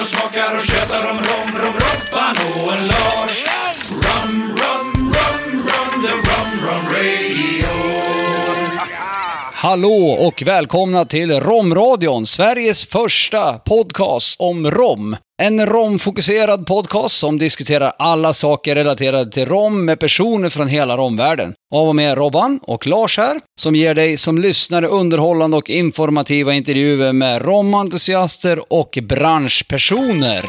och smakar och tjötar om rom, rom, Robban och en Lars. Rum, rum, rum, rum, the rum, rum radio. Hallå och välkomna till Romradion, Sveriges första podcast om rom. En romfokuserad podcast som diskuterar alla saker relaterade till rom med personer från hela romvärlden. Av och med Robban och Lars här, som ger dig som lyssnare underhållande och informativa intervjuer med romentusiaster och branschpersoner.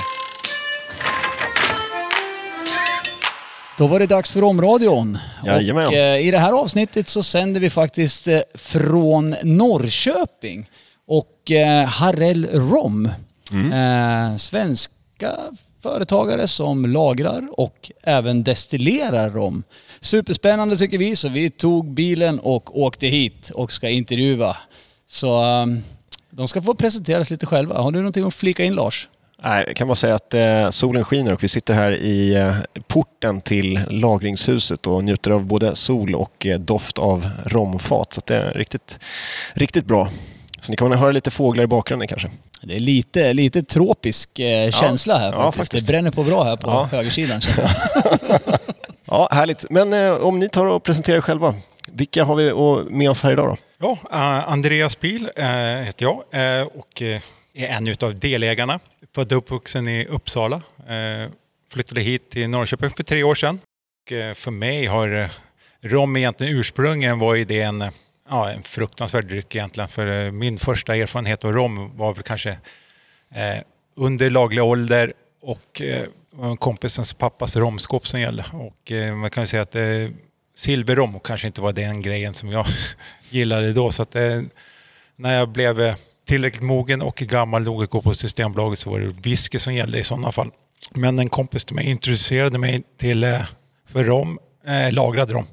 Då var det dags för Romradion. Jajamän. Och eh, i det här avsnittet så sänder vi faktiskt eh, från Norrköping. Och eh, Harrell Rom, eh, svenska företagare som lagrar och även destillerar rom. Superspännande tycker vi, så vi tog bilen och åkte hit och ska intervjua. Så eh, de ska få presenteras lite själva. Har du någonting att flika in Lars? Nej, jag kan bara säga att eh, solen skiner och vi sitter här i eh, porten till lagringshuset och njuter av både sol och eh, doft av romfat. Så det är riktigt, riktigt bra. Så ni kommer att höra lite fåglar i bakgrunden kanske. Det är lite, lite tropisk eh, känsla här ja, faktiskt. faktiskt. Det bränner på bra här på Ja. högersidan känner jag. Ja, härligt. Men eh, om ni tar och presenterar er själva. Vilka har vi med oss här idag då? Ja, eh, Andreas Bil eh, heter jag eh, och är en av delägarna. Född och uppvuxen i Uppsala. Eh, flyttade hit till Norrköping för tre år sedan. Och, eh, för mig har eh, rom egentligen ursprungligen var eh, ja, en fruktansvärd dryck egentligen. För eh, min första erfarenhet av rom var väl kanske eh, under laglig ålder och eh, var en kompisens pappas romskåp som gällde. Och eh, man kan ju säga att eh, silverrom kanske inte var den grejen som jag gillade då. Så att eh, när jag blev eh, tillräckligt mogen och gammal nog att gå på Systembolaget så var det whisky som gällde i sådana fall. Men en kompis till mig introducerade mig till eh, för rom, eh, lagrad rom.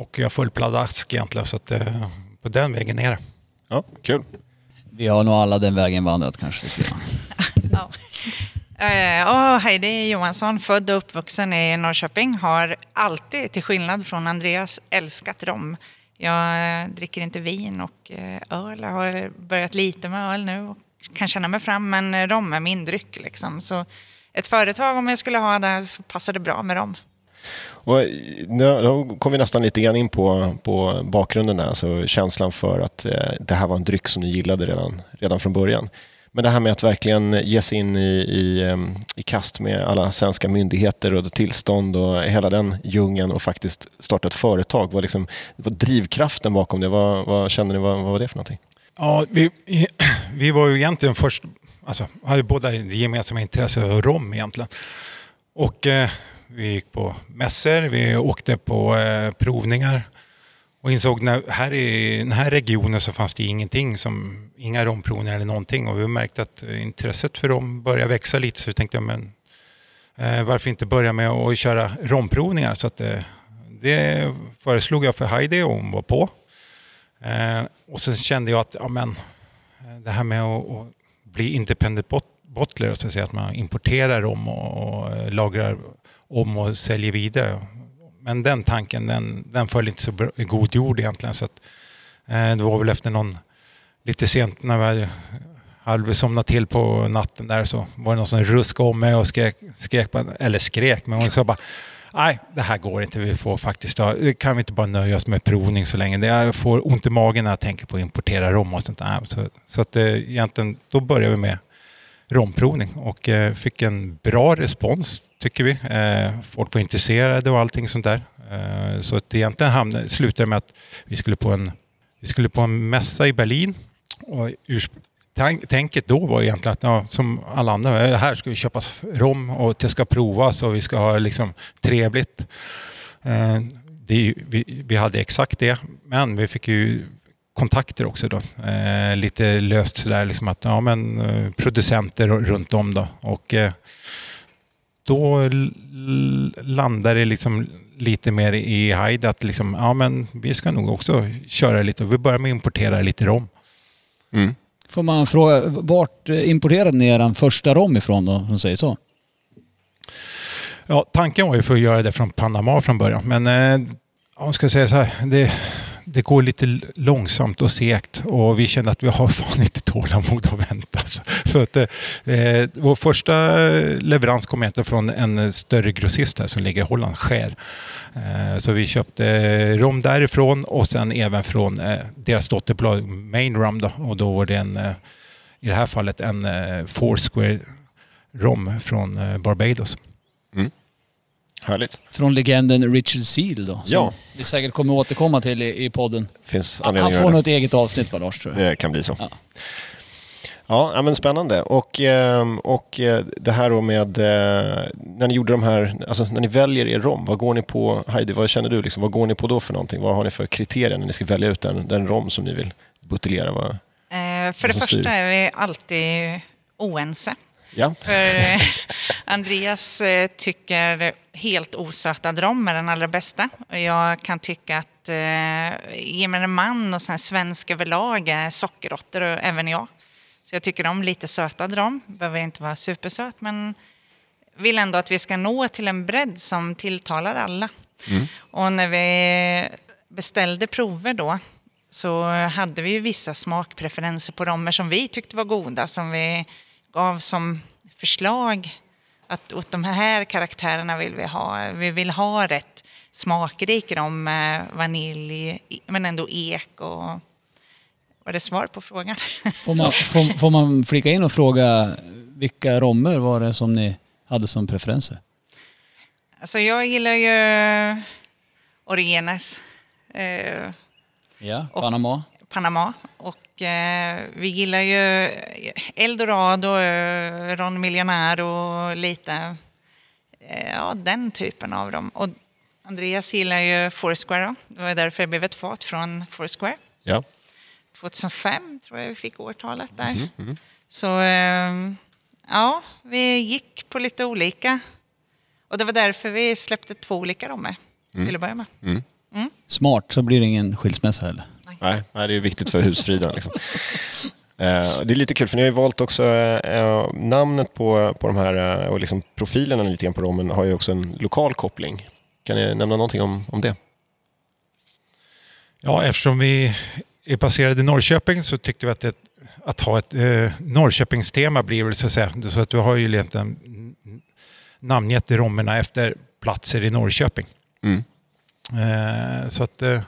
Och jag föll pladask egentligen så att eh, på den vägen är det. Ja, kul. Vi har nog alla den vägen vandrat kanske lite grann. Ja. Eh, ja, Heidi Johansson, född och uppvuxen i Norrköping, har alltid, till skillnad från Andreas, älskat rom. Jag eh, dricker inte vin och eh, öl. Jag har börjat lite med öl nu och kan känna mig fram, men eh, rom är min dryck. Liksom. Så ett företag, om jag skulle ha det, så passar det bra med rom. Och, nu- då kom vi nästan lite grann in på, på bakgrunden där, alltså känslan för att eh, det här var en dryck som ni gillade redan, redan från början. Men det här med att verkligen ge sig in i, i, ehm, i kast med alla svenska myndigheter och tillstånd och hela den djungeln och faktiskt starta ett företag. Vad, liksom, vad drivkraften bakom det? Vad, vad känner ni, vad, vad var det för någonting? Ja, vi, vi var ju egentligen först, alltså hade båda gemensamma intresse av rom egentligen. Och eh, vi gick på mässor, vi åkte på eh, provningar och insåg när, här i den här regionen så fanns det ingenting som, inga romprovningar eller någonting och vi märkte att intresset för rom började växa lite så vi tänkte, men eh, varför inte börja med att köra romprovningar? Så att, eh, det föreslog jag för Heidi och hon var på. Eh, och sen kände jag att ja, men, eh, det här med att, att bli independent bot bottler, så att, säga, att man importerar rom och, och eh, lagrar om och säljer vidare. Men den tanken den, den föll inte så bra, i god jord egentligen. Så att, eh, det var väl efter någon, lite sent när vi hade halvsomnat till på natten där så var det någon som ruskade om mig och skrek, skrek på- eller skrek, men hon sa bara Nej, det här går inte. Vi får faktiskt ha, kan vi inte bara nöja oss med provning så länge. Jag får ont i magen när jag tänker på att importera rom och sånt där. Så, så att eh, egentligen, då började vi med romprovning och eh, fick en bra respons tycker vi. Eh, folk var intresserade och allting sånt där. Eh, så att egentligen hamnade, slutade det med att vi skulle på en, vi skulle på en mässa i Berlin. Och tänket då var egentligen att ja, som alla andra, här ska vi köpa rom och det ska provas och vi ska ha liksom trevligt. Det vi, vi hade exakt det, men vi fick ju kontakter också då. Eh, lite löst sådär liksom att ja men eh, producenter runt om då och eh, då landar det liksom lite mer i Haid att liksom, ja men vi ska nog också köra lite, vi börjar med att importera lite rom. Mm. Får man fråga, vart importerade ni er första rom ifrån då, om man säger så? Ja, tanken var ju för att göra det från Panama från början, men eh, ja, jag ska säga så här, det, det går lite långsamt och segt och vi kände att vi har fan inte tålamod att vänta. Så, att, eh, eh, vår första eh, leverans kom egentligen från en större grossist här som ligger i Holland, Skär. Eh, så vi köpte eh, rom därifrån och sen även från eh, deras dotterbolag Main Rum då. Och då var det en, eh, i det här fallet en eh, Foursquare rom från eh, Barbados. Mm. Härligt. Från legenden Richard Seal då. Som Ja. vi säkert kommer återkomma till i, i podden. Finns Han anledning att får göra nog det. ett eget avsnitt va Lars tror jag. Det kan bli så. Ja. Ja, men spännande. Och, ehm, och eh, det här då med eh, när ni gjorde de här, alltså när ni väljer er rom, vad går ni på, Heidi, vad känner du, liksom, vad går ni på då för någonting? Vad har ni för kriterier när ni ska välja ut den, den rom som ni vill buteljera? Vad? Eh, för det som styr? första är vi alltid oense. Ja, För eh, Andreas eh, tycker helt osötad rom är den allra bästa. Och jag kan tycka att eh, gemene man och sen svensk överlag är sockerråttor, och även jag. Så jag tycker om lite sötad rom. Behöver inte vara supersöt, men vill ändå att vi ska nå till en bredd som tilltalar alla. Och när vi beställde prover då så hade vi ju vissa smakpreferenser på romer som vi tyckte var goda, som vi gav som förslag att åt de här karaktärerna vill vi ha. Vi vill ha rätt smakrik rom, med vanilj, men ändå ek och... Var det svar på frågan? Får man, får, får man flika in och fråga vilka rommer var det som ni hade som preferenser? Alltså jag gillar ju Origenes. Eh, Ja, Panama. Panama. Och eh, vi gillar ju Eldorado, eh, Ron Miljonär och lite eh, ja, den typen av dem. Och Andreas gillar ju Foursquare. Då. Det var därför det blev ett fat från Foursquare. ja. 2005 tror jag vi fick årtalet där. Så eh, ja, vi gick på lite olika. Och det var därför vi släppte två olika romer till att börja med. Smart, så blir det ingen skilsmässa heller. Nej, nej, det är viktigt för husfriden. Liksom. Eh, det är lite kul för ni har ju valt också eh, namnet på, på de här och liksom profilerna lite grann på rommen har ju också en lokal koppling. Kan ni nämna någonting om, om det? Ja, eftersom vi är baserade i Norrköping så tyckte vi att, det, att ha ett eh, Norrköpingstema blir väl så att säga. Så att vi har ju egentligen namngett romerna efter platser i Norrköping. Mm. Eh, så att eh,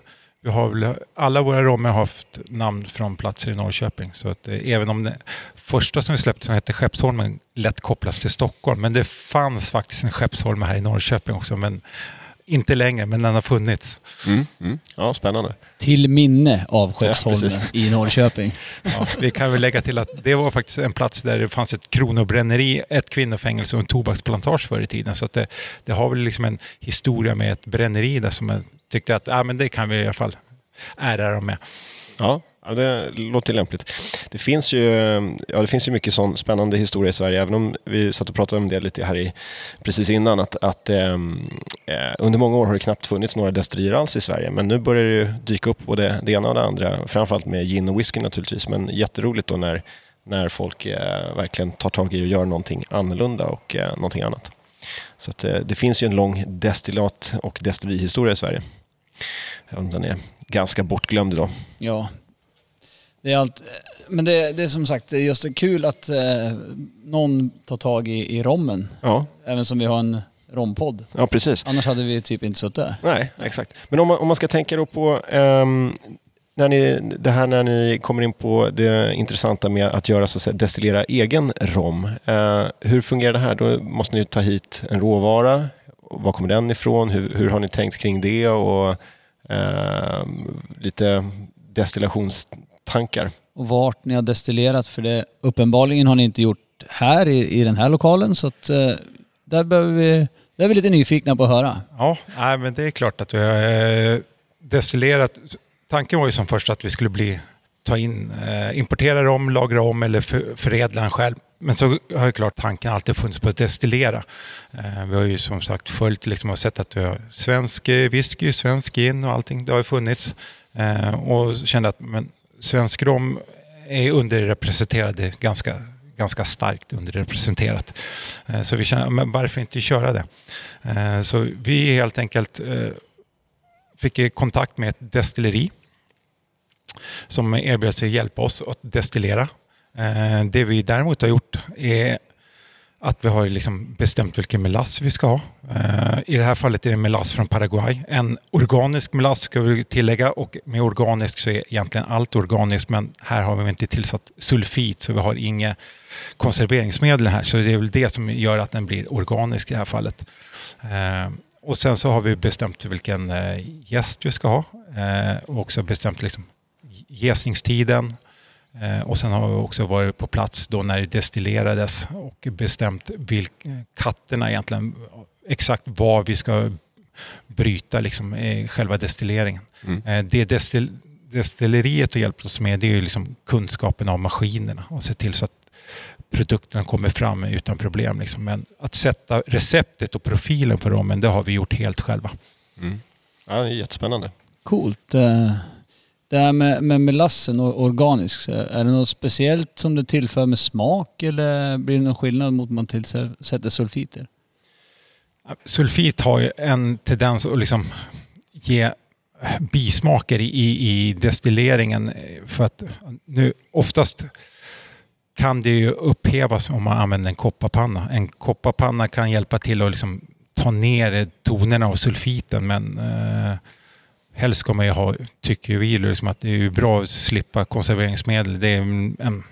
vi har väl, alla våra romer har haft namn från platser i Norrköping. Så att eh, även om det första som vi släppte som hette Skeppsholmen lätt kopplas till Stockholm. Men det fanns faktiskt en Skeppsholme här i Norrköping också. Men inte längre, men den har funnits. Mm. Mm. Ja, spännande. Till minne av Skeppsholmen precis. i Norrköping. Ja, vi kan väl lägga till att det var faktiskt en plats där det fanns ett kronobränneri, ett kvinnofängelse och en tobaksplantage förr i tiden. Så att det, det har väl liksom en historia med ett bränneri där som jag tyckte att ah, men det kan vi i alla fall ära dem med. Ja, ja, det låter lämpligt. Det finns ju, ja, det finns ju mycket sån spännande historia i Sverige, även om vi satt och pratade om det lite här i, precis innan, att, att ehm, eh, under många år har det knappt funnits några destillerier alls i Sverige, men nu börjar det ju dyka upp både det ena och det andra, framförallt med gin och whisky naturligtvis, men jätteroligt då när, när folk eh, verkligen tar tag i och gör någonting annorlunda och eh, någonting annat. Så att, eh, det finns ju en lång destillat och destillerihistoria i Sverige. Även om den är ganska bortglömd idag. Ja. Det är allt, men det, det är som sagt det är just det kul att eh, någon tar tag i, i rommen. Ja, Även som vi har en rompodd. ja precis. Annars hade vi typ inte suttit där. Nej, exakt. Men om man, om man ska tänka då på ehm, när ni, det här när ni kommer in på det intressanta med att göra så att säga, destillera egen rom. Eh, hur fungerar det här? Då måste ni ta hit en råvara. Var kommer den ifrån? Hur, hur har ni tänkt kring det? Och ehm, lite destillationstankar. Och vart ni har destillerat. För det uppenbarligen har ni inte gjort här i, i den här lokalen. Så att eh, där, behöver vi, där är vi lite nyfikna på att höra. Ja, nej, men det är klart att vi har eh, destillerat. Tanken var ju som först att vi skulle bli, ta in, eh, importera dem, lagra om eller för, förädla den själv. Men så har ju klart tanken alltid funnits på att destillera. Vi har ju som sagt följt liksom och sett att vi har svensk whisky, svensk gin och allting. Det har ju funnits. Och kände att men, svensk rom är underrepresenterade ganska ganska starkt underrepresenterat. Eh, så vi känner, men varför inte köra det? Eh, så vi helt enkelt eh, fick kontakt med ett destilleri som erbjöd sig hjälpa oss att destillera. Det vi däremot har gjort är att vi har liksom bestämt vilken melass vi ska ha. Eh, I det här fallet är det melass från Paraguay. En organisk melass ska vi tillägga och med organisk så är egentligen allt organiskt men här har vi inte tillsatt sulfit så vi har inga konserveringsmedel här så det är väl det som gör att den blir organisk i det här fallet. Eh, och sen så har vi bestämt vilken eh, gäst vi ska ha eh, och också bestämt liksom jäsningstiden och sen har vi också varit på plats då när det destillerades och bestämt vilka katterna egentligen, exakt var vi ska bryta liksom, i själva destilleringen. Mm. Eh, det destil, destilleriet har hjälpt oss med det är ju liksom kunskapen om maskinerna och se till så att produkten kommer fram utan problem. Liksom. Men att sätta receptet och profilen på rommen, det har vi gjort helt själva. Mm. Ja, det är jättespännande. Coolt. Det här med, med melassen och organisk, är det något speciellt som du tillför med smak eller blir det någon skillnad mot man tillsätter sulfiter? Sulfit har ju en tendens att liksom ge bismaker i, i destilleringen. För att nu oftast kan det ju upphävas om man använder en kopparpanna. En kopparpanna kan hjälpa till att liksom ta ner tonerna av sulfiten men eh, helst ska man ju ha, tycker vi, liksom att det är bra att slippa konserveringsmedel. Det är en,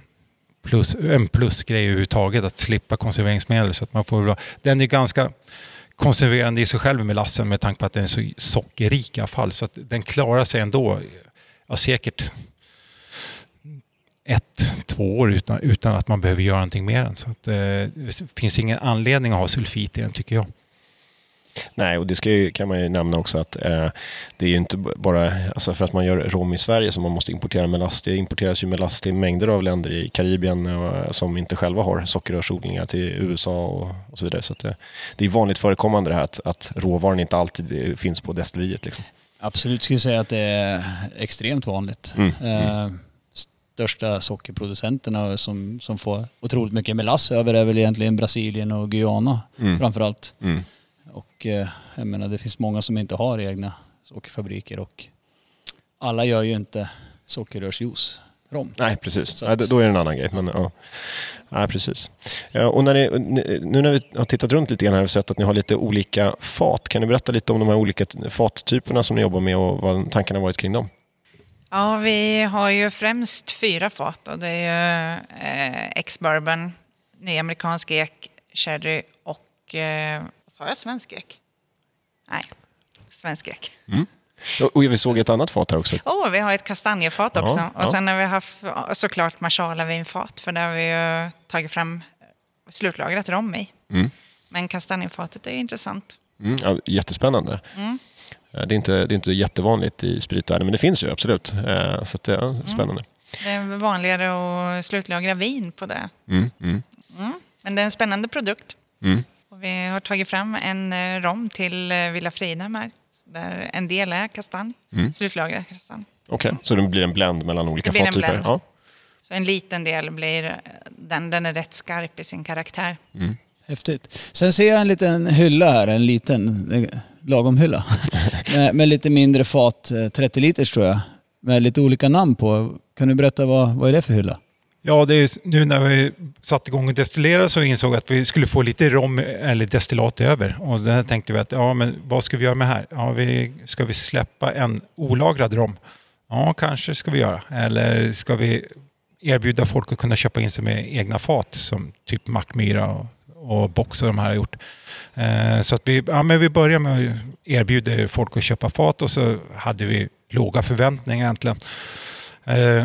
plus, en plusgrej överhuvudtaget att slippa konserveringsmedel. Så att man får, den är ganska konserverande i sig själv med lassen med tanke på att den är så sockerrik i alla fall. Så att den klarar sig ändå, ja, säkert ett, två år utan, utan att man behöver göra någonting med den. Så att, eh, det finns ingen anledning att ha sulfit i den tycker jag. Nej, och det ska ju, kan man ju nämna också att eh, det är ju inte bara alltså för att man gör rom i Sverige som man måste importera melast. Det importeras ju melast till mängder av länder i Karibien och, som inte själva har sockerrörsodlingar till USA och, och så vidare. Så det, det är vanligt förekommande det här att, att råvaran inte alltid finns på destilleriet. Liksom. Absolut, skulle säga att det är extremt vanligt. Mm. Eh, största sockerproducenterna som, som får otroligt mycket melass över är väl egentligen Brasilien och Guyana mm. framförallt. Mm. Och eh, jag menar det finns många som inte har egna sockerfabriker och alla gör ju inte sockerrörsjuice. Rom. Nej, precis. Att... då är det en annan grej. Men, ja. Nej, precis. Ja, och när ni, nu när vi har tittat runt lite grann här och sett att ni har lite olika fat. Kan ni berätta lite om de här olika fattyperna som ni jobbar med och vad tankarna har varit kring dem? Ja, vi har ju främst fyra fat och det är ju eh, ex-bourbon, nyamerikansk ek, sherry och eh, Sa jag svensk ek? Nej, svensk ek. Mm. Och vi såg ett annat fat här också. Oh, vi har ett kastanjefat också. Ja, och ja. sen har vi haft såklart marsala-vinfat, för där har vi ju tagit fram slutlagrat rom i. Mm. Men kastanjefatet är intressant. Mm, ja, jättespännande. Mm. Det, är inte, det är inte jättevanligt i spritvärlden, men det finns ju absolut. Eh, så det är mm. spännande. Det är vanligare att slutlagra vin på det. Mm, mm. Men det är en spännande produkt. Vi har tagit fram en eh, rom till eh, Villa Frida med, där en del är kastanj, mm. slutlagrad kastanj. Okej, okay. så det blir en blend mellan olika fattyper? En ja. Så en liten del blir, eh, den, den är rätt skarp i sin karaktär. Mm. Häftigt. Sen ser jag en liten hylla här, en liten lagom hylla. med, med, lite mindre fat, 30 liters tror jag. Med lite olika namn på. Kan du berätta vad, vad är det för hylla? Ja, det är, nu när vi satte igång och destillerade så insåg vi att vi skulle få lite rom eller destillat över. Och där tänkte vi att, ja men vad ska vi göra med här? Ja, vi, ska vi släppa en olagrad rom? Ja, kanske ska vi göra. Eller ska vi erbjuda folk att kunna köpa in sig med egna fat som typ Mackmyra och, och Box och de här har gjort. Eh, så att vi, ja, men vi började med att erbjuda folk att köpa fat och så hade vi låga förväntningar egentligen. Eh,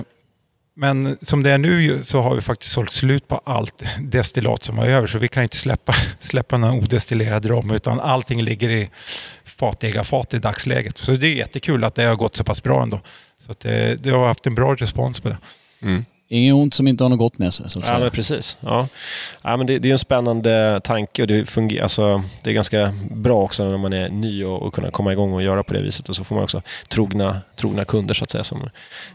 men som det är nu så har vi faktiskt sålt slut på allt destillat som var över så vi kan inte släppa, släppa någon odestillerad rom utan allting ligger i fatägarfat i dagsläget. Så det är jättekul att det har gått så pass bra ändå. Så det, eh, det har haft en bra respons på det. Mm. Inget ont som inte har något gott med sig. Så att säga. Ja, men precis. Ja. Ja, men det, det är en spännande tanke och det, fungerar, alltså, det är ganska bra också när man är ny och, och kunna komma igång och göra på det viset. Och så får man också trogna, trogna kunder så att säga som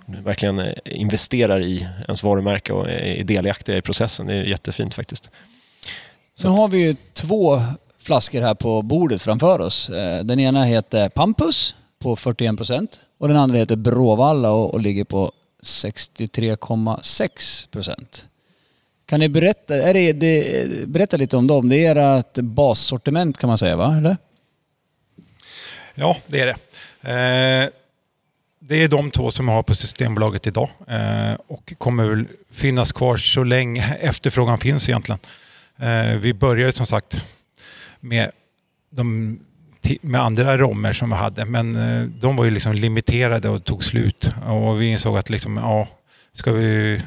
verkligen eh, investerar i ens varumärke och är delaktiga i processen. Det är jättefint faktiskt. Så nu har vi ju två flaskor här på bordet framför oss. Eh, den ena heter Pampus på 41 procent och den andra heter Bråvalla och, och ligger på 63,6 procent. Kan ni berätta, är det, det, berätta lite om dem? Det är ert bassortiment kan man säga va? Eller? Ja, det är det. Eh, det är de två som jag har på Systembolaget idag eh, och kommer väl finnas kvar så länge efterfrågan finns egentligen. Eh, vi började som sagt med, de, med andra rommer som vi hade men eh, de var ju liksom limiterade och tog slut och vi insåg att liksom, ja, ska vi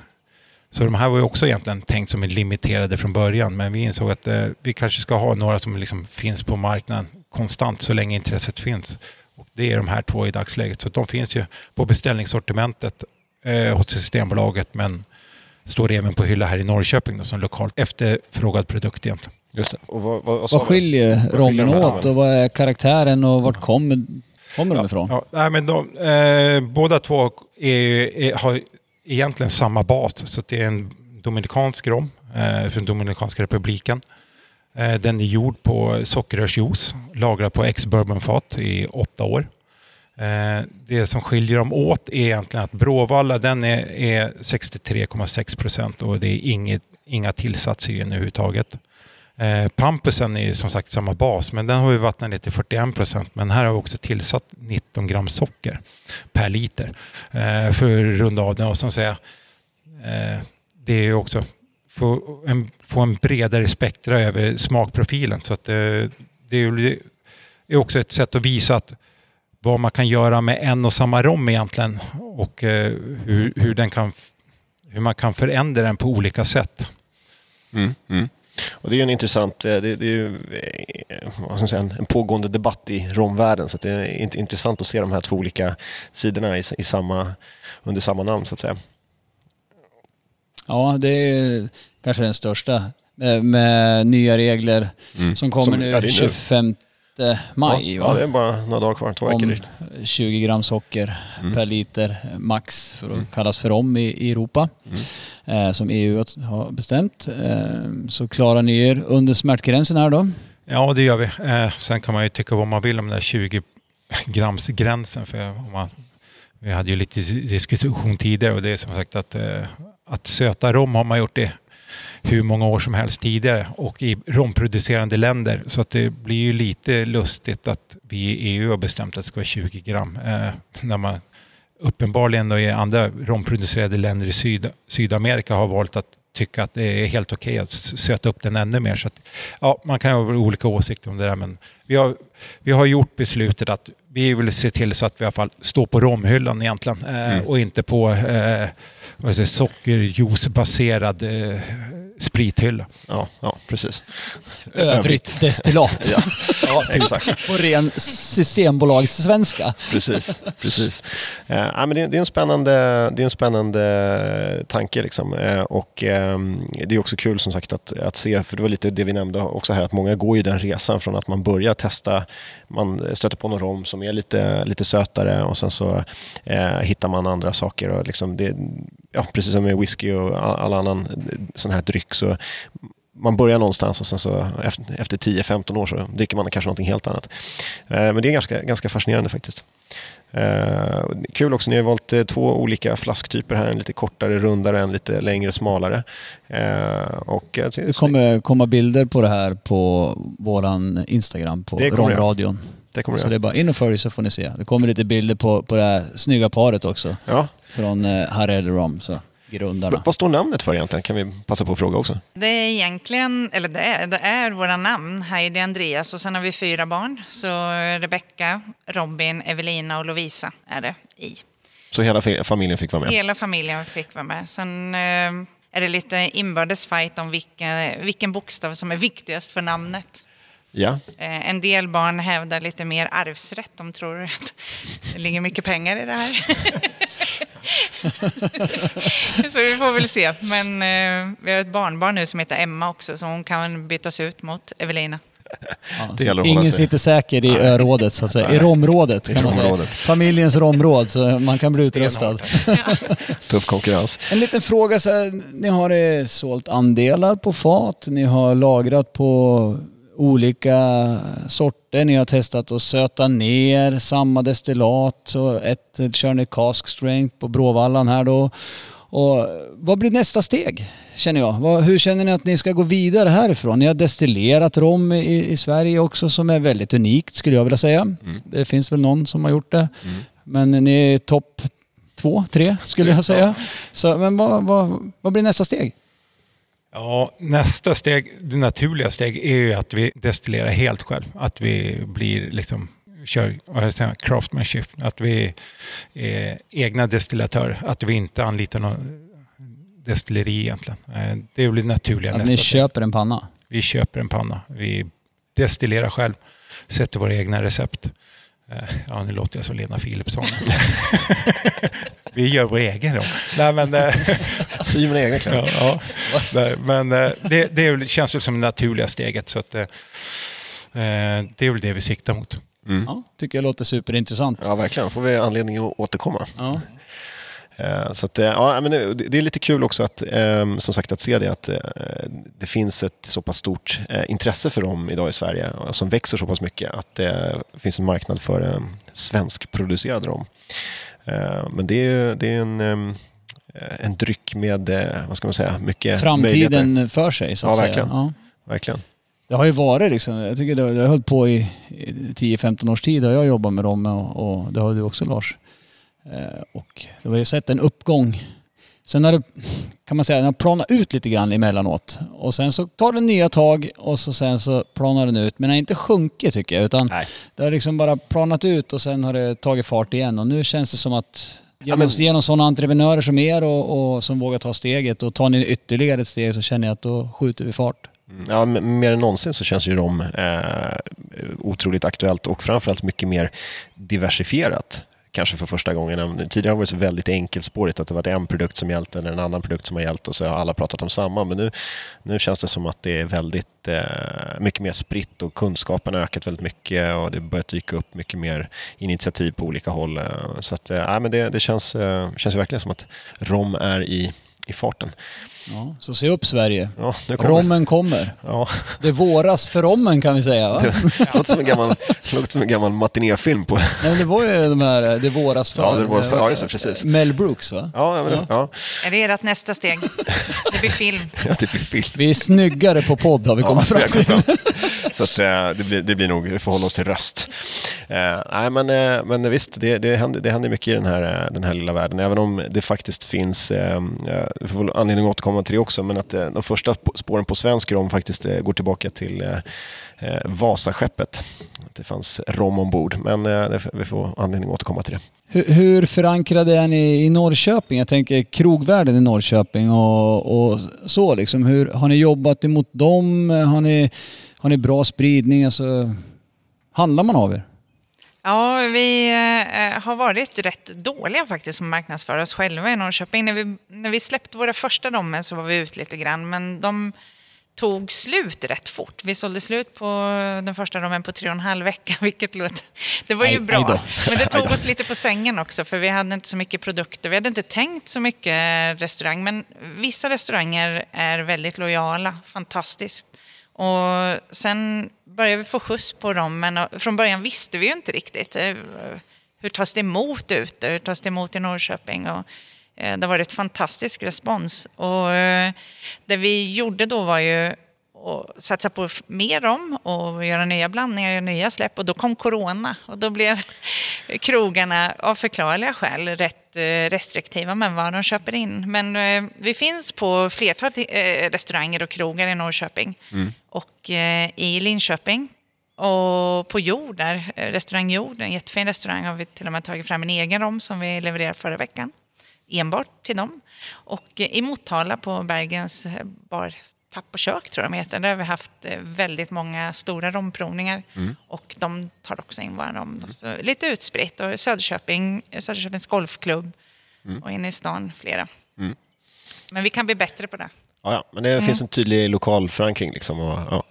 så de här var ju också egentligen tänkt som limiterade från början men vi insåg att eh, vi kanske ska ha några som liksom finns på marknaden konstant så länge intresset finns. Och det är de här två i dagsläget. Så de finns ju på beställningssortimentet eh, hos Systembolaget men står även på hylla här i Norrköping då, som lokalt efterfrågad produkt egentligen. Just det. Och vad, vad, vad Vad skiljer rommen åt och vad är karaktären och vart kommer, kommer de ifrån? Ja, nej, men de, eh, båda två är, är, har egentligen samma bas. Så det är en dominikansk rom eh, från Dominikanska republiken. Eh, den är gjord på sockerrörsjuice, lagrad på ex-bourbonfat i åtta år. Eh, det som skiljer dem åt är egentligen att Bråvalla den är, är 63,6 procent och det är inget, inga tillsatser i den överhuvudtaget. Eh, Pampusen är ju som sagt samma bas, men den har vi vattnat ner till 41 procent. Men här har vi också tillsatt 19 gram socker per liter eh, för att runda av den. Och som säga, eh, det är ju också få en, få en bredare spektra över smakprofilen. Så att, eh, det är ju- också ett sätt att visa att vad man kan göra med en och samma rom egentligen och eh, hur, hur, den kan, hur man kan förändra den på olika sätt. Mm, mm. Och det är ju en intressant, eh, det, det är ju eh, vad ska man säga, en, en pågående debatt i romvärlden. Så det är int- intressant att se de här två olika sidorna i, i samma, under samma namn så att säga. Ja, det är kanske den största med, med nya regler som kommer Som- nu ja, nu. 25 maj. ja, va? ja, det är bara några dagar kvar, två veckor drygt. 20 gram socker per liter max för att kallas för om i, i Europa. Eh, som EU har bestämt. Eh, så klarar ni er under smärtgränsen här då? Ja, det gör vi. Eh, sen kan man ju tycka vad man vill om den där 20 grams gränsen. För om man, vi hade ju lite diskussion tidigare och det är som sagt att, eh, att söta rom har man gjort det hur många år som helst tidigare och i romproducerande länder. Så att det blir ju lite lustigt att vi i EU har bestämt att det ska vara 20 gram. Eh, när man uppenbarligen då i andra romproducerade länder i Syd, Sydamerika har valt att tycka att det är helt okej att s- söta upp den ännu mer. Så att, ja, man kan ha olika åsikter om det där men vi har, vi har gjort beslutet att vi vill se till så att vi i alla fall står på romhyllan egentligen eh, och inte på eh, sockerjuicebaserad eh, sprithylla. Ja, ja, precis. Övrigt destillat. Ja, ja exakt. På ren systembolagssvenska. Precis, precis. Eh, ja, men det, det, är en spännande, det är en spännande tanke. Liksom. Eh, och, eh, det är också kul som sagt att, att se, för det var lite det vi nämnde också här, att många går ju den resan från att man börjar testa, man stöter på någon rom som är lite, lite sötare och sen så eh, hittar man andra saker. Och liksom det, ja, precis som med whisky och all, all annan sån här dryck så man börjar någonstans och sen så efter, efter 10-15 år så dricker man kanske någonting helt annat. Eh, men det är ganska, ganska fascinerande faktiskt. Eh, kul också, ni har valt eh, två olika flasktyper här. En lite kortare, rundare, en lite längre, smalare. Och, Det kommer komma bilder på det här på våran Instagram på. Romradion. det kommer Så det är bara in och följ så får ni se. Det kommer lite bilder på, på det här snygga paret också. ja. Från Harrell Rom, så grundarna. Vad står namnet för egentligen? Kan vi passa på att fråga också. Det är egentligen, eller det är, det är våra namn, Heidi, Andreas och sen har vi fyra barn. Så Rebecca, Robin, Evelina och Lovisa är det i. Så hela fa- familjen fick vara med? Hela familjen fick vara med. Sen eh, är det lite inbördes fight om vilken, vilken bokstav som är viktigast för namnet. Ja. Eh, en del barn hävdar lite mer arvsrätt. De tror att det ligger mycket pengar i det här. så vi får väl se. Men eh, vi har ett barnbarn nu som heter Emma också, så hon kan bytas ut mot Evelina. Ja, ingen sitter säker i örådet så att säga. I rområdet kan man säga. Familjens rområd, så man kan bli utröstad. Tuff konkurrens. En liten fråga så här, ni har eh, sålt andelar på fat, ni har lagrat på olika sorter. Ni har testat att söta ner samma destillat. Så ett kör ni cask strength på Bråvallan här då. Och vad blir nästa steg känner jag? Hur känner ni att ni ska gå vidare härifrån? Ni har destillerat rom i, i Sverige också som är väldigt unikt skulle jag vilja säga. Det finns väl någon som har gjort det. Men ni är topp två, tre skulle jag säga. Så, men vad, vad, vad blir nästa steg? Ja, nästa steg, det naturliga steg är ju att vi destillerar helt själv. Att vi blir liksom, kör craftmanship. Att vi är egna destillatörer. Att vi inte anlitar någon destilleri egentligen. Eh, Det blir naturliga Att nästa ni steg. köper en panna? Vi köper en panna. Vi destillerar själv. Sätter våra egna recept. Eh, Ja, nu låter jag som Lena Philipsson. vi gör vår egen rom. Nej, men, eh, Sy mina egna kläder. ja, ja. Men eh, det, det känns väl som det naturliga steget. Så att, det är väl det vi siktar mot. Ja, tycker jag låter superintressant. Ja, verkligen. får vi anledning att återkomma. Ja. Eh, Så att, eh, ja, men det är lite kul också att, eh, som sagt, att se det att eh, det finns ett så pass stort intresse för dem idag i Sverige som växer så pass mycket att det finns en marknad för eh, svenskproducerad rom. Men det är det är en, eh, en dryck med, vad ska man säga, mycket. Framtiden för sig så att Ja, säga. verkligen. Ja. Verkligen. Det har ju varit liksom, jag tycker det, det har hållit på i i 10-15 års tid har jag jobbat med dem och, och det har du också Lars. Eh, och det har ju sett en uppgång. Sen har det, kan man säga, den har planat ut lite grann emellanåt. Och sen så tar den nya tag och så sen så planar den ut. Men den har inte sjunkit tycker jag utan Nej. det har liksom bara planat ut och sen har det tagit fart igen. Och nu känns det som att genom, men- genom sådana entreprenörer som er och, och som vågar ta steget och tar ni ytterligare ett steg så känner jag att då skjuter vi fart. Mm, Ja, mer än någonsin så känns ju rom eh, otroligt aktuellt och framförallt mycket mer diversifierat. Kanske för första gången. Tidigare har det varit så väldigt enkelspårigt att det varit en produkt som gällt eller en annan produkt som har gällt och så har alla pratat om samma. Men nu, nu känns det som att det är väldigt eh, mycket mer spritt och kunskapen har ökat väldigt mycket och det börjar dyka upp mycket mer initiativ på olika håll. Eh, så att, eh, men det, det känns, eh, känns verkligen som att rom är i, i farten. Ja, så se upp Sverige. Ja, nu kommer. Rommen kommer. Ja. Det våras för rommen kan vi säga va? Det låter som en gammal, som en gammal matinéfilm på... Nej, men det var ju de här Det våras för. Ja, Det våras för. Ja, just det, precis. Mel Brooks va? Ja, ja, men, ja. Är det ert nästa steg? Det blir film. ja det blir film. Vi är snyggare på podd har vi kommit fram till. Så att, eh, det, blir, det blir nog, vi får hålla oss till röst. Eh, nej, men, eh, men visst, det, det, händer, det händer mycket i den här, den här lilla världen. Även om det faktiskt finns, eh, vi får väl anledning att återkomma till det också, men att de första spåren på svensk rom faktiskt går tillbaka till Vasaskeppet. Att det fanns rom ombord, men vi får anledning att återkomma till det. Hur, hur förankrade är ni i Norrköping? Jag tänker krogvärlden i Norrköping och, och så liksom. Hur, har ni jobbat emot dem? Har ni, har ni bra spridning? Alltså, handlar man av er? Ja, vi eh, har varit rätt dåliga faktiskt som marknadsför oss själva i Norrköping. När vi, när vi släppte våra första dommer så var vi ut lite grann, men de tog slut rätt fort. Vi sålde slut på den första dommen på tre och en halv vecka, vilket låter... Det var ju bra. Men det tog oss lite på sängen också, för vi hade inte så mycket produkter. Vi hade inte tänkt så mycket restaurang, men vissa restauranger är väldigt lojala, fantastiskt. Och sen började vi få skjuts på dem, men från början visste vi ju inte riktigt. Eh, hur tas det emot ute? Hur tas det emot i Norrköping? Och eh, det har varit fantastisk respons. Och eh, det vi gjorde då var ju att satsa på mer om och göra nya blandningar, göra nya släpp. Och då kom corona och då blev krogarna av förklarliga skäl rätt eh, restriktiva med vad de köper in. Men eh, vi finns på flertal eh, restauranger och krogar i Norrköping och eh, i Linköping. Och på Jord, där, restaurang Jord, en jättefin restaurang, har vi till och med tagit fram en egen rom som vi levererade förra veckan. Enbart till dem. Och i Motala på Bergens bar Tapp och kök tror jag de heter. Där har vi haft eh, väldigt många stora romprovningar. Och de tar också in våra rom. Så lite utspritt. Och Söderköping, Söderköpings golfklubb och inne i stan flera. Men vi kan bli bättre på det. Ja, ja, men det finns en tydlig lokal förankring liksom. Och, ja.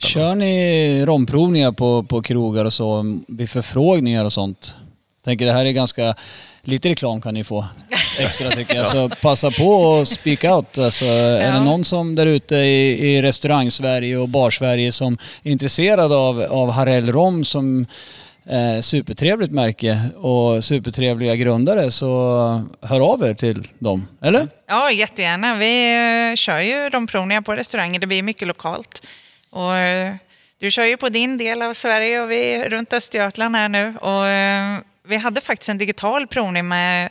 Kör ni romprovningar på, på krogar och så vid förfrågningar och sånt? Tänker det här är ganska, lite reklam kan ni få. Extra tycker jag. Så passa på och speak out. Alltså, Är det någon som där ute i, i restaurang-Sverige och bar-Sverige som är intresserad av, av Harell Rom som eh, supertrevligt märke och supertrevliga grundare så hör av er till dem. Eller? Ja, jättegärna. Vi eh, kör ju de provningar på restauranger. Det blir mycket lokalt. Och, eh, du kör ju på din del av Sverige och vi är runt Östergötland här nu. Och, eh, vi hade faktiskt en digital provning med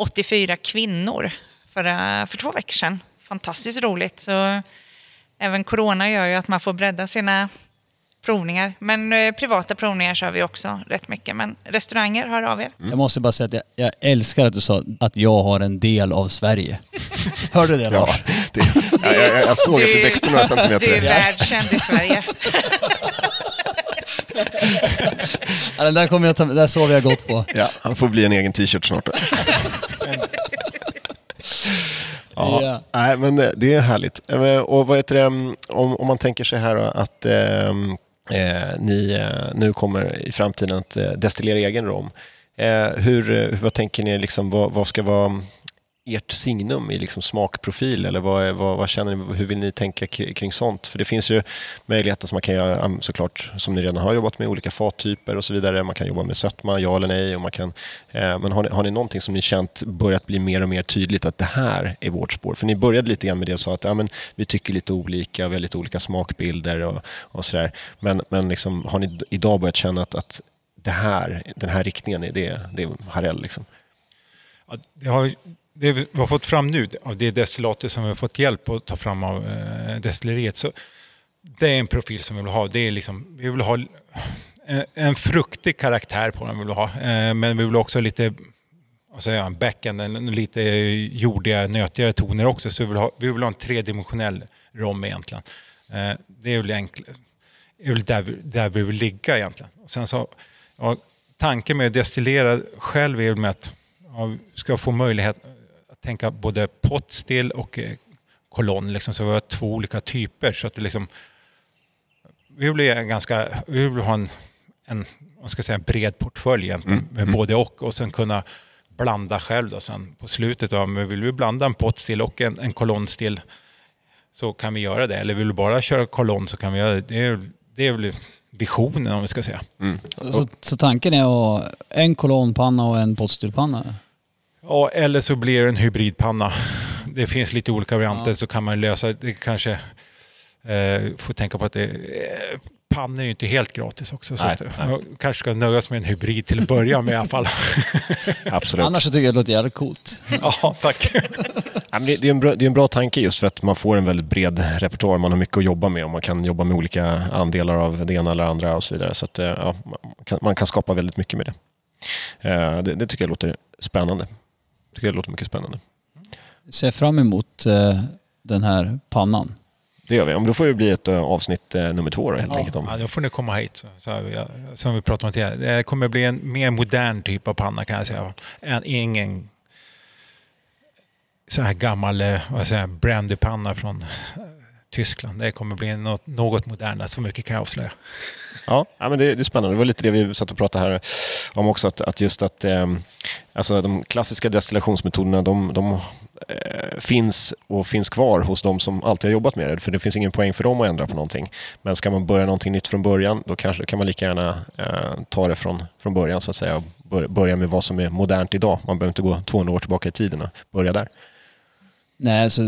84 kvinnor för, för två veckor sedan. Fantastiskt roligt. Så även corona gör ju att man får bredda sina provningar. Men eh, privata provningar kör vi också rätt mycket. Men restauranger, hör av er. Jag måste bara säga att jag, jag älskar att du sa att jag har en del av Sverige. Hörde du det? Ja, Lars? det, ja, jag, jag såg att det växte några Du är centimeter. världskänd i Sverige. Ja, den där, kommer jag ta, där sover jag gott på. Ja, han får bli en egen t-shirt snart. Ja, Ja. Nej, men det- det är härligt. Eh, Och vad heter det, mm, om, om man tänker sig här då att ehm, eh, ni eh, nu kommer i framtiden att eh, destillera egen rom. Eh, hur, eh, vad tänker ni, liksom, vad, vad ska vara ert signum i liksom smakprofil? Eller vad, vad, vad känner ni, hur vill ni tänka kring sånt? För det finns ju möjligheter som man kan göra, mm, såklart, som ni redan har jobbat med, olika fattyper och så vidare. Man kan jobba med sötma, ja eller nej. Och man kan, eh, men har ni, har ni någonting som ni känt börjat bli mer och mer tydligt att det här är vårt spår? För ni började lite grann med det och sa att ja, men vi tycker lite olika, vi har lite olika smakbilder och, och sådär. Men, men liksom, har ni idag börjat känna att, att det här, den här riktningen, det, det är Harell liksom? Ja, det, har, det vi har fått fram nu, av det destillatet som vi har fått hjälp att ta fram av eh, destilleriet, så det är en profil som vi vill ha. Det är liksom, vi vill ha en, en fruktig karaktär på den, vill vi ha. Eh, men vi vill också ha lite alltså säger en backend, en, lite jordiga, nötigare toner också. Så vi vill ha, vi vill ha en tredimensionell rom egentligen. Eh, det är väl, enkl, är väl där, vi, där vi vill ligga egentligen. Och sen så, ja, tanken med att destillera själv är väl med att ja, vi ska få möjlighet tänka både potstill och eh, kolonn. Liksom, så vi har två olika typer. Så att det liksom, vi vill, ganska, vi vill ha en, en vad ska säga, en bred portfölj egentligen, med både och. Och sen kunna blanda själv då sen på slutet. Då, men vill vi blanda en potstill och en, en kolonnstill så kan vi göra det. Eller vill vi bara köra kolonn så kan vi göra det. Det är, det är väl visionen om vi ska säga. Så, så tanken är att en kolonnpanna och en potstillpanna? Ja, eller så blir det en hybridpanna. Det finns lite olika varianter Ja. så kan man lösa det. kanske eh, får tänka på att det, eh, pannor är ju inte helt gratis också. Så Nej, att, nej. man kanske ska nöja sig med en hybrid till att börja med i alla fall. Absolut. Annars så tycker jag det låter jävligt coolt. ja, tack. Det, är en bra, det är en bra tanke just för att man får en väldigt bred repertoar. Man har mycket att jobba med och man kan jobba med olika andelar av det ena eller andra och så vidare. Så att, eh, ja, man, kan, man kan skapa väldigt mycket med det. Eh, det. Det tycker jag låter spännande. Tycker jag låter mycket spännande. Ser fram emot eh, den här pannan. Det gör vi. Då får det bli ett eh, avsnitt eh, nummer två då, helt Ja. enkelt. Om. Ja, då får ni komma hit. Så, ja, som vi pratade om tidigare. Det kommer bli en mer modern typ av panna kan jag säga. En, ingen så här gammal eh, vad säger jag, brandypanna från Tyskland. Det kommer bli något, något modernare. Så mycket kan jag avslöja. Ja, ja men det, det är spännande. Det var lite det vi satt och pratade här om också. Att, att just att eh, alltså de klassiska destillationsmetoderna de, de eh, finns och finns kvar hos de som alltid har jobbat med det. För det finns ingen poäng för dem att ändra på någonting. Men ska man börja någonting nytt från början då kanske, kan man lika gärna eh, ta det från, från början så att säga. Börja med vad som är modernt idag. Man behöver inte gå 200 år tillbaka i tiden och börja där. Nej, så,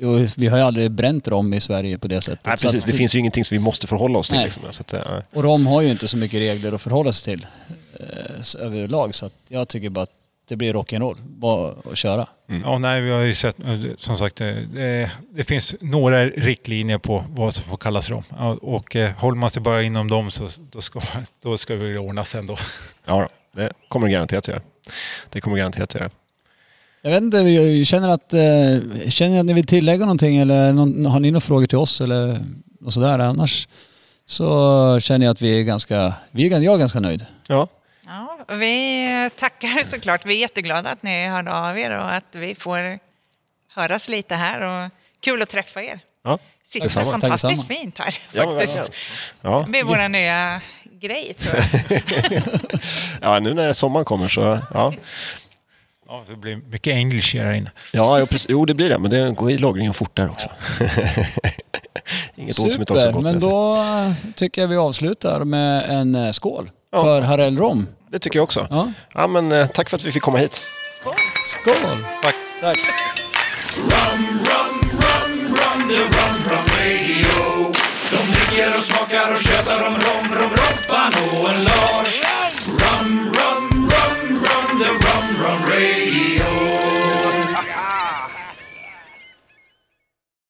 jo, vi har ju aldrig bränt rom i Sverige på det sättet. Nej, precis. att- Det finns ju ingenting som vi måste förhålla oss till. Nej. Liksom. Så att, eh, Och rom har ju inte så mycket regler att förhålla sig till eh, överlag. Så att jag tycker bara att det blir rock'n'roll bara att köra. Ja, nej, vi har ju sett, eh, som sagt, eh, det, det finns några riktlinjer på vad som får kallas rom. Och eh, håller man sig bara inom dem så då ska, då ska vi ordna sen då. ja, då. det kommer det garanterat att göra. Det kommer garanterat att göra. Jag vet inte, jag känner att, eh, känner ni att ni vill tillägga någonting eller någon, har ni några frågor till oss eller något sådär? Annars så känner jag att vi är ganska, vi är, jag är ganska nöjd. Ja, Ja, vi tackar såklart. Vi är jätteglada att ni hörde av er och att vi får höras lite här. Och kul att träffa er. ja. Sitter Detsamma. Tack fantastiskt detsamma. fint här faktiskt. Ja. det blir vår nya grej tror jag. ja, nu när sommaren kommer så ja. Ja, det blir mycket English här inne. Ja, precis. jo det blir det, men det går i lagringen fort där också. Inget ont som inte också Super, gott men då tycker jag vi avslutar med en eh, skål Ja. för Harell Rom. Det tycker jag också. Ja. Ja, men, eh, tack för att vi fick komma hit. Skål! Tack. Tack. Rum, rum, rum, rum, the rum, rum radio. De dricker och smakar och tjötar om rom, rom, Robban och en Lars.